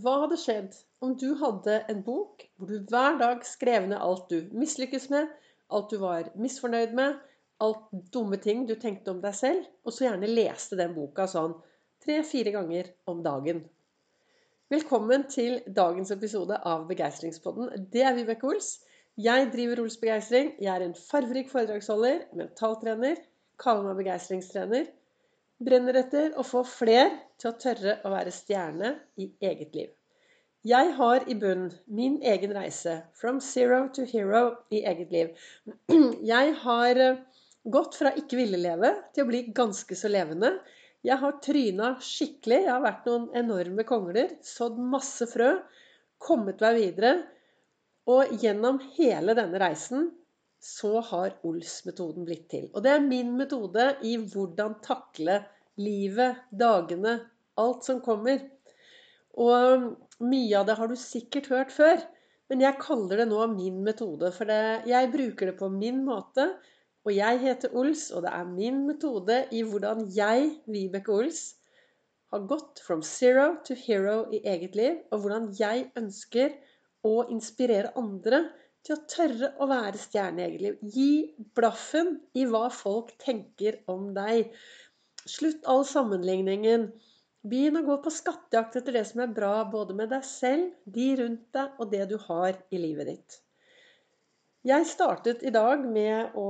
Hva hadde skjedd om du hadde en bok hvor du hver dag skrev ned alt du mislykkes med, alt du var misfornøyd med, alt dumme ting du tenkte om deg selv, og så gjerne leste den boka sånn tre-fire ganger om dagen? Velkommen til dagens episode av Begeistringspodden. Det er Vibeke Ols. Jeg driver Ols Begeistring. Jeg er en farverik foredragsholder, mentaltrener, kaller meg begeistringstrener brenner etter å få fler til å tørre å være stjerne i eget liv. Jeg har i bunn min egen reise from zero to hero i eget liv. Jeg har eh, gått fra ikke ville leve til å bli ganske så levende. Jeg har tryna skikkelig. Jeg har vært noen enorme kongler. Sådd masse frø. Kommet meg videre. Og gjennom hele denne reisen så har Ols-metoden blitt til. Og det er min metode i hvordan takle livet, dagene, alt som kommer. Og mye av det har du sikkert hørt før, men jeg kaller det nå min metode. For det, jeg bruker det på min måte. Og jeg heter Ols, og det er min metode i hvordan jeg, Vibeke Ols, har gått from zero to hero i eget liv, og hvordan jeg ønsker å inspirere andre til å tørre å være stjerne i eget liv. Gi blaffen i hva folk tenker om deg. Slutt all sammenligningen. Begynn å gå på skattejakt etter det som er bra både med deg selv, de rundt deg og det du har i livet ditt. Jeg startet i dag med å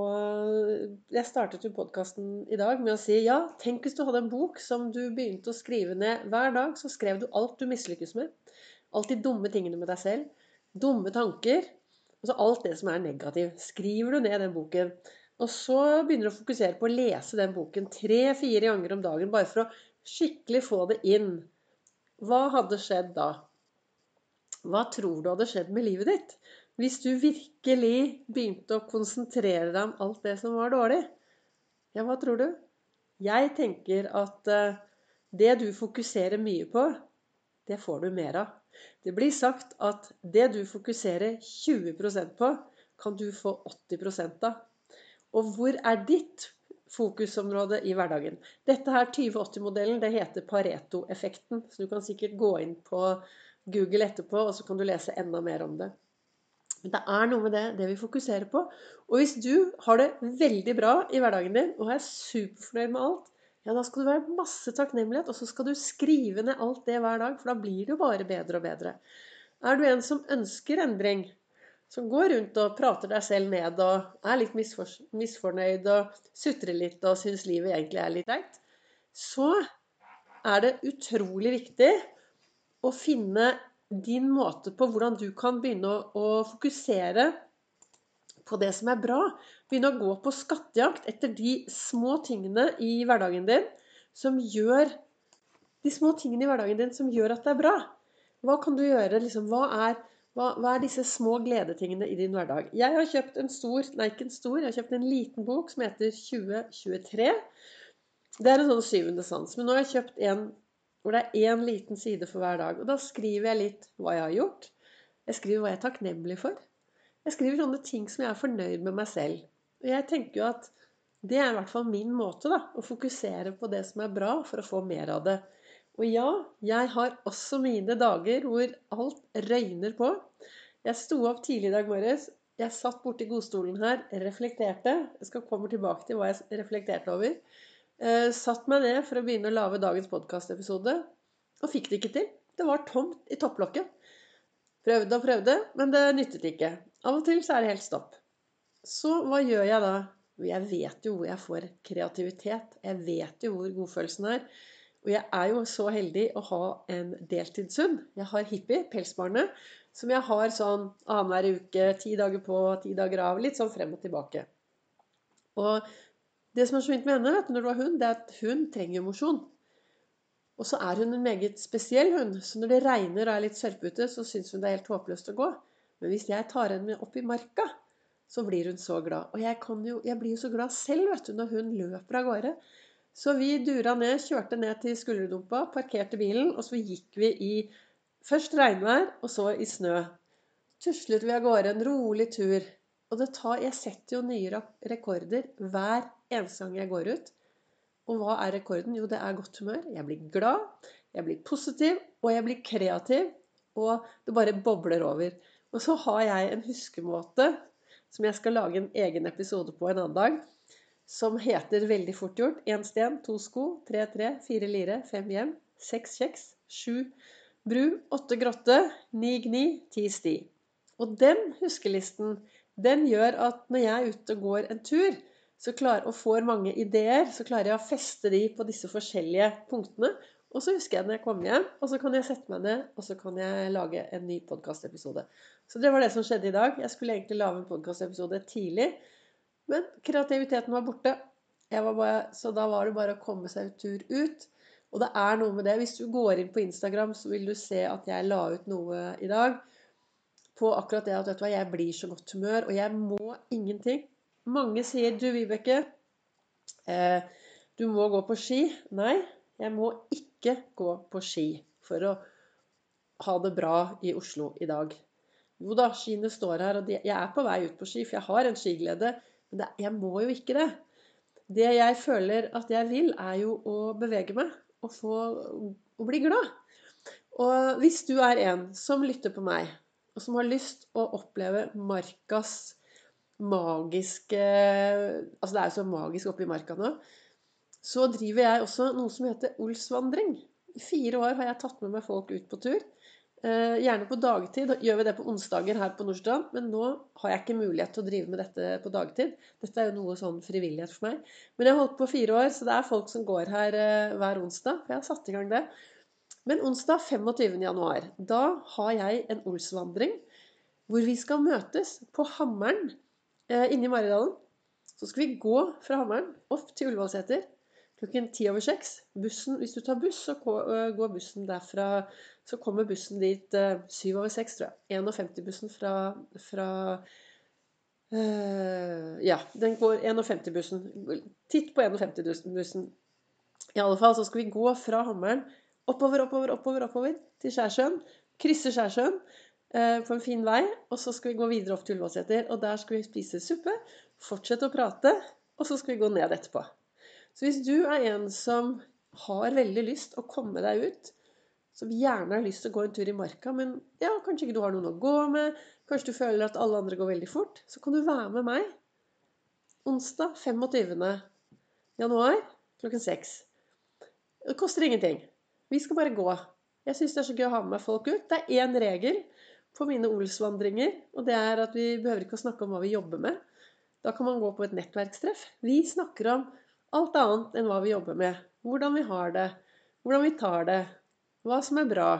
Jeg startet jo podkasten i dag med å si ja, tenk hvis du hadde en bok som du begynte å skrive ned hver dag. Så skrev du alt du mislykkes med. Alt de dumme tingene med deg selv. Dumme tanker. Altså alt det som er negativt. Skriver du ned den boken. Og så begynner du å fokusere på å lese den boken tre-fire ganger om dagen. Bare for å skikkelig få det inn. Hva hadde skjedd da? Hva tror du hadde skjedd med livet ditt hvis du virkelig begynte å konsentrere deg om alt det som var dårlig? Ja, hva tror du? Jeg tenker at eh, det du fokuserer mye på, det får du mer av. Det blir sagt at det du fokuserer 20% på, kan du få 80 av. Og hvor er ditt fokusområde i hverdagen? Dette her 2080-modellen det heter Pareto-effekten. Så du kan sikkert gå inn på Google etterpå, og så kan du lese enda mer om det. Men det er noe med det, det vi fokuserer på. Og hvis du har det veldig bra i hverdagen din og er superfornøyd med alt, ja, da skal du være masse takknemlighet, og så skal du skrive ned alt det hver dag, for da blir det jo bare bedre og bedre. Er du en som ønsker endring, som går rundt og prater deg selv ned og er litt misfornøyd og sutrer litt og syns livet egentlig er litt leit, så er det utrolig viktig å finne din måte på hvordan du kan begynne å, å fokusere på det som er bra. Begynne å gå på skattejakt etter de små tingene i hverdagen din som gjør De små tingene i hverdagen din som gjør at det er bra. Hva kan du gjøre? Liksom, hva, er, hva, hva, er, disse små gledetingene i din hverdag? Jeg har kjøpt en stor, nei ikke en stor, jeg har kjøpt en liten bok som heter 2023. Det er en sånn syvende sans. Men nå har jeg kjøpt en hvor det er én liten side for hver dag. Og da skriver jeg litt hva jeg har gjort. Jeg skriver hva jeg er takknemlig for. Jeg skriver sånne ting som jeg er fornøyd med meg selv. Og jeg tenker jo at det er i hvert fall min måte, da. Å fokusere på det som er bra, for å få mer av det. Og ja, jeg har også mine dager hvor alt røyner på. Jeg sto opp tidlig i dag morges. Jeg satt borti godstolen her, reflekterte. Jeg skal komme tilbake til hva jeg reflekterte over. Eh, satt meg ned for å begynne å lage dagens podkastepisode, og fikk det ikke til. Det var tomt i topplokket. Prøvde og prøvde, men det nyttet ikke. Av og til så er det helt stopp. Så hva gjør jeg da? Jeg vet jo hvor jeg får kreativitet. Jeg vet jo hvor godfølelsen er. Og jeg er jo så heldig å ha en deltidshund. Jeg har Hippie, pelsbarnet, som jeg har sånn annenhver uke, ti dager på, ti dager av. Litt sånn frem og tilbake. Og det som er så fint med henne vet du, når du har hund, det er at hun trenger mosjon. Og så er hun en meget spesiell hund. Så når det regner og er litt sørpete, så syns hun det er helt håpløst å gå. Men hvis jeg tar henne med opp i marka, så blir hun så glad. Og jeg, jo, jeg blir jo så glad selv vet du, når hun løper av gårde. Så vi dura ned, kjørte ned til skulderdumpa, parkerte bilen, og så gikk vi i først regnvær, og så i snø. Tuslet vi av gårde en rolig tur. Og det tar, jeg setter jo nye rekorder hver eneste gang jeg går ut. Og hva er rekorden? Jo, det er godt humør. Jeg blir glad. Jeg blir positiv, og jeg blir kreativ. Og det bare bobler over. Og så har jeg en huskemåte som jeg skal lage en egen episode på en annen dag. Som heter veldig fort gjort én sten, to sko, tre tre, fire lire, fem hjem, seks kjeks, sju bru, åtte grotte, ni gni, ti sti. Og den huskelisten den gjør at når jeg er ute og går en tur, så klarer, og får mange ideer, så klarer jeg å feste de på disse forskjellige punktene. Og så husker jeg når jeg kommer hjem, og så kan jeg sette meg ned og så kan jeg lage en ny podkastepisode. Så det var det som skjedde i dag. Jeg skulle egentlig lage en podkastepisode tidlig, men kreativiteten var borte. Bare, så da var det bare å komme seg en tur ut. Og det er noe med det. Hvis du går inn på Instagram, så vil du se at jeg la ut noe i dag på akkurat det at vet du hva, jeg blir så godt humør, og jeg må ingenting. Mange sier 'du, Vibeke, eh, du må gå på ski'. Nei, jeg må ikke gå på ski for å ha det bra i Oslo i dag. Jo da, skiene står her, og jeg er på vei ut på ski, for jeg har en skiglede. Men det, jeg må jo ikke det. Det jeg føler at jeg vil, er jo å bevege meg og få å bli glad. Og hvis du er en som lytter på meg, og som har lyst å oppleve markas magiske Altså det er jo så magisk oppe i marka nå. Så driver jeg også noe som heter Olsvandring. I fire år har jeg tatt med meg folk ut på tur. Eh, gjerne på dagtid. Gjør vi det på onsdager her på Nordstrand. Men nå har jeg ikke mulighet til å drive med dette på dagtid. Dette er jo noe sånn frivillighet for meg. Men jeg har holdt på fire år, så det er folk som går her eh, hver onsdag. For jeg har satt i gang det. Men onsdag 25.1, da har jeg en Olsvandring hvor vi skal møtes på Hammeren eh, inne i Maridalen. Så skal vi gå fra Hammeren opp til Ullevålseter klokken ti over seks. Bussen, hvis du tar buss, så går bussen derfra Så kommer bussen dit syv over seks, tror jeg. 51-bussen fra, fra øh, Ja, den går 51-bussen. Titt på 51-bussen. I alle fall så skal vi gå fra Hammeren oppover, oppover, oppover, oppover til Skjærsjøen. Krysse Skjærsjøen på en fin vei. Og så skal vi gå videre opp til Ullevålseter, og der skal vi spise suppe. Fortsette å prate, og så skal vi gå ned etterpå. Så hvis du er en som har veldig lyst å komme deg ut, som gjerne har lyst til å gå en tur i marka, men ja, kanskje ikke du har noen å gå med, kanskje du føler at alle andre går veldig fort, så kan du være med meg onsdag 25. januar klokken 6. Det koster ingenting. Vi skal bare gå. Jeg syns det er så gøy å ha med folk ut. Det er én regel på mine Olsvandringer, og det er at vi behøver ikke å snakke om hva vi jobber med. Da kan man gå på et nettverkstreff. Vi snakker om alt annet enn hva vi jobber med. Hvordan vi har det, hvordan vi tar det, hva som er bra.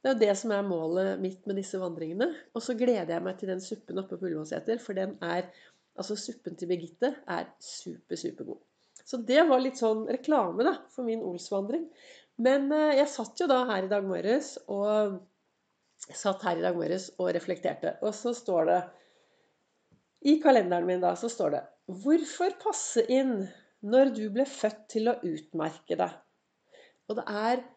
Det er jo det som er målet mitt med disse vandringene. Og så gleder jeg meg til den suppen oppe på Ullevålseter, for den er Altså suppen til Birgitte er super, supergod. Så det var litt sånn reklame da, for min Olsvandring. Men eh, jeg satt jo da her i dag morges og satt her i dag morges og reflekterte. Og så står det I kalenderen min da, så står det Hvorfor passe inn når du ble født til å utmerke deg. Og det er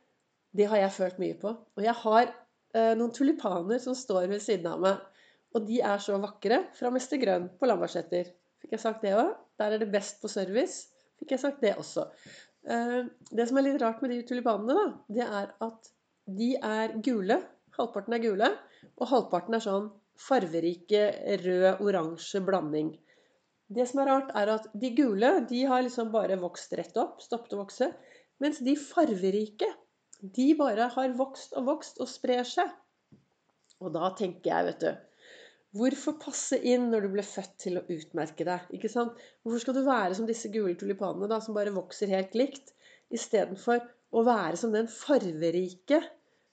Det har jeg følt mye på. Og jeg har eh, noen tulipaner som står ved siden av meg. Og de er så vakre. Fra Mester Grønn på Lambertseter. Fikk jeg sagt det òg? Der er det best på service. Fikk jeg sagt det også. Eh, det som er litt rart med de tulipanene, da, det er at de er gule. Halvparten er gule, og halvparten er sånn farverike rød-oransje blanding. Det som er rart, er at de gule de har liksom bare vokst rett opp, stoppet å vokse. Mens de farverike, de bare har vokst og vokst og sprer seg. Og da tenker jeg, vet du Hvorfor passe inn når du ble født til å utmerke deg? ikke sant? Hvorfor skal du være som disse gule tulipanene da, som bare vokser helt likt, istedenfor å være som den farverike,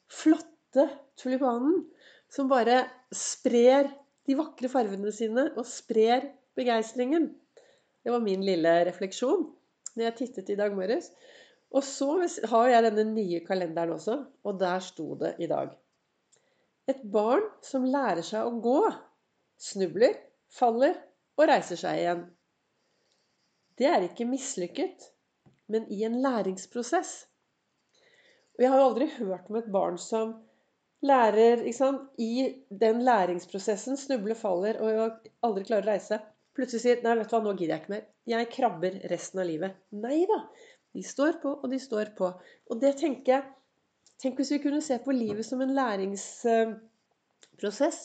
flotte tulipanen som bare sprer de vakre farvene sine og sprer begeistringen. Det var min lille refleksjon når jeg tittet i dag morges. Og så har jeg denne nye kalenderen også, og der sto det i dag. Et barn som lærer seg å gå, snubler, faller og reiser seg igjen. Det er ikke mislykket, men i en læringsprosess. Og jeg har jo aldri hørt om et barn som lærer i den læringsprosessen snubler, faller og aldri klarer å reise seg plutselig sier nei, vet du hva, nå gidder jeg ikke mer. Jeg krabber resten av livet. Nei da. De står på, og de står på. Og det tenker jeg Tenk hvis vi kunne se på livet som en læringsprosess.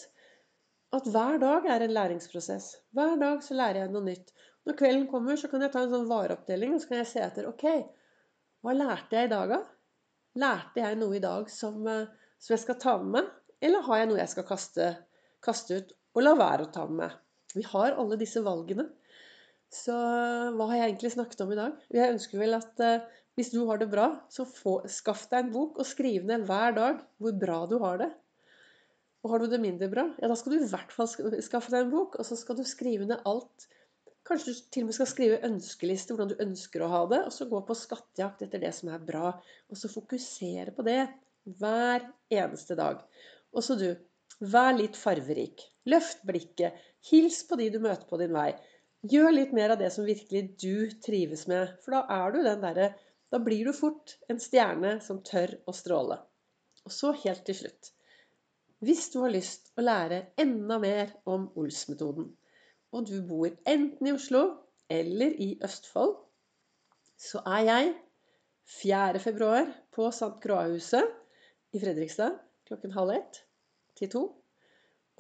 At hver dag er en læringsprosess. Hver dag så lærer jeg noe nytt. Når kvelden kommer, så kan jeg ta en sånn vareoppdeling og så kan jeg se etter. Ok, hva lærte jeg i dag, da? Lærte jeg noe i dag som, eh, som jeg skal ta med meg? Eller har jeg noe jeg skal kaste, kaste ut og la være å ta med meg? Vi har alle disse valgene. Så hva har jeg egentlig snakket om i dag? Jeg ønsker vel at eh, hvis du har det bra, så få, skaff deg en bok og skriv ned hver dag hvor bra du har det. Og har du det mindre bra, ja, da skal du i hvert fall skaffe deg en bok, og så skal du skrive ned alt. Kanskje du til og med skal skrive ønskeliste, hvordan du ønsker å ha det, og så gå på skattejakt etter det som er bra. Og så fokusere på det hver eneste dag. Og så du, vær litt farverik. Løft blikket. Hils på de du møter på din vei. Gjør litt mer av det som virkelig du trives med, for da er du den derre da blir du fort en stjerne som tør å stråle. Og så helt til slutt Hvis du har lyst å lære enda mer om Ols-metoden, og du bor enten i Oslo eller i Østfold, så er jeg 4. februar på St. Croix-huset i Fredrikstad klokken halv ett til to.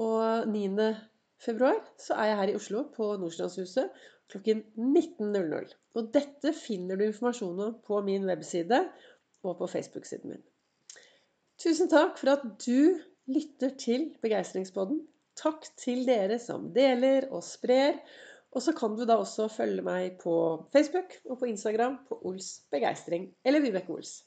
Og 9. februar så er jeg her i Oslo på Nordstrandshuset klokken 19.00. Og dette finner du informasjon om på min webside og på Facebook-siden min. Tusen takk for at du lytter til Begeistringspodden. Takk til dere som deler og sprer. Og så kan du da også følge meg på Facebook og på Instagram på Ols Begeistring eller Vibeke Ols.